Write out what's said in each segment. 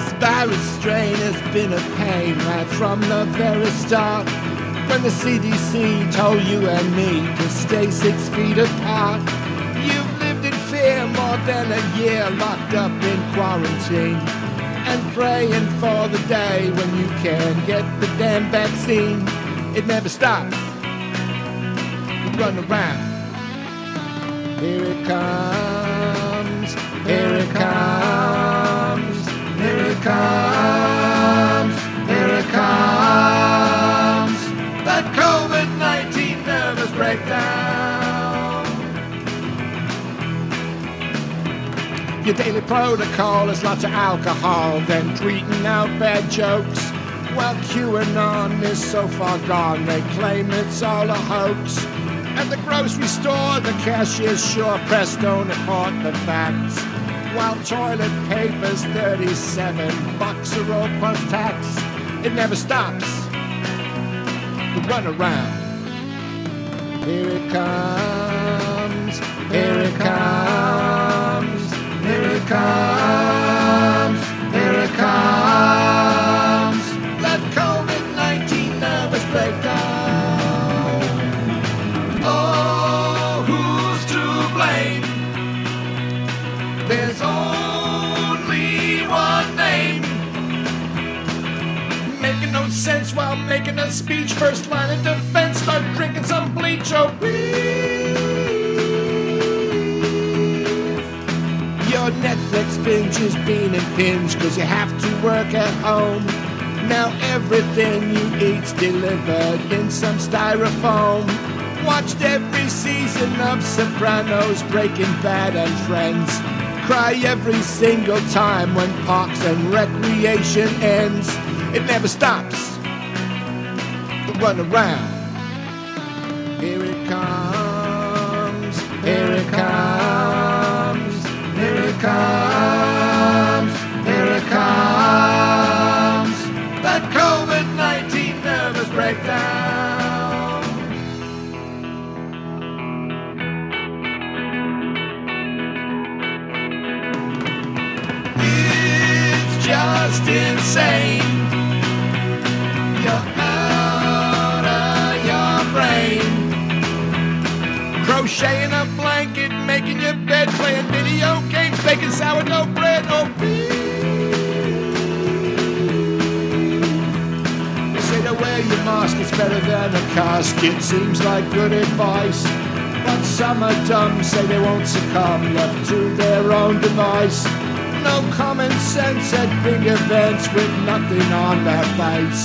This virus strain has been a pain right from the very start. When the CDC told you and me to stay six feet apart, you've lived in fear more than a year locked up in quarantine and praying for the day when you can get the damn vaccine. It never stops. You run around. Here it comes. Your daily protocol is lots of alcohol, then tweeting out bad jokes. While QAnon is so far gone, they claim it's all a hoax. At the grocery store, the cashier's sure pressed don't report the facts. While toilet paper's 37 bucks a roll plus tax, it never stops. The run around. Here it comes, Sense while making a speech. First line of defense, start drinking some bleach. Oh, breathe. Your Netflix binge is being impinged cause you have to work at home. Now everything you eat's delivered in some styrofoam. Watched every season of Sopranos, Breaking Bad, and Friends. Cry every single time when Parks and Recreation ends. It never stops. The run around. Here it comes. Here it comes. Here it comes. Here it comes. The COVID 19 nervous breakdown. Just insane. Crocheting a blanket, making your bed, playing video games, baking sourdough bread. Oh, They say to wear your mask is better than a casket. Seems like good advice. But some are dumb, say they won't succumb, left to their own device. No common sense at big events with nothing on their face.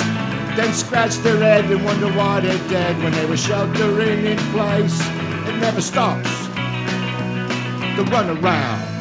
Then scratch their head and wonder why they're dead when they were sheltering in place. It never stops. The run around.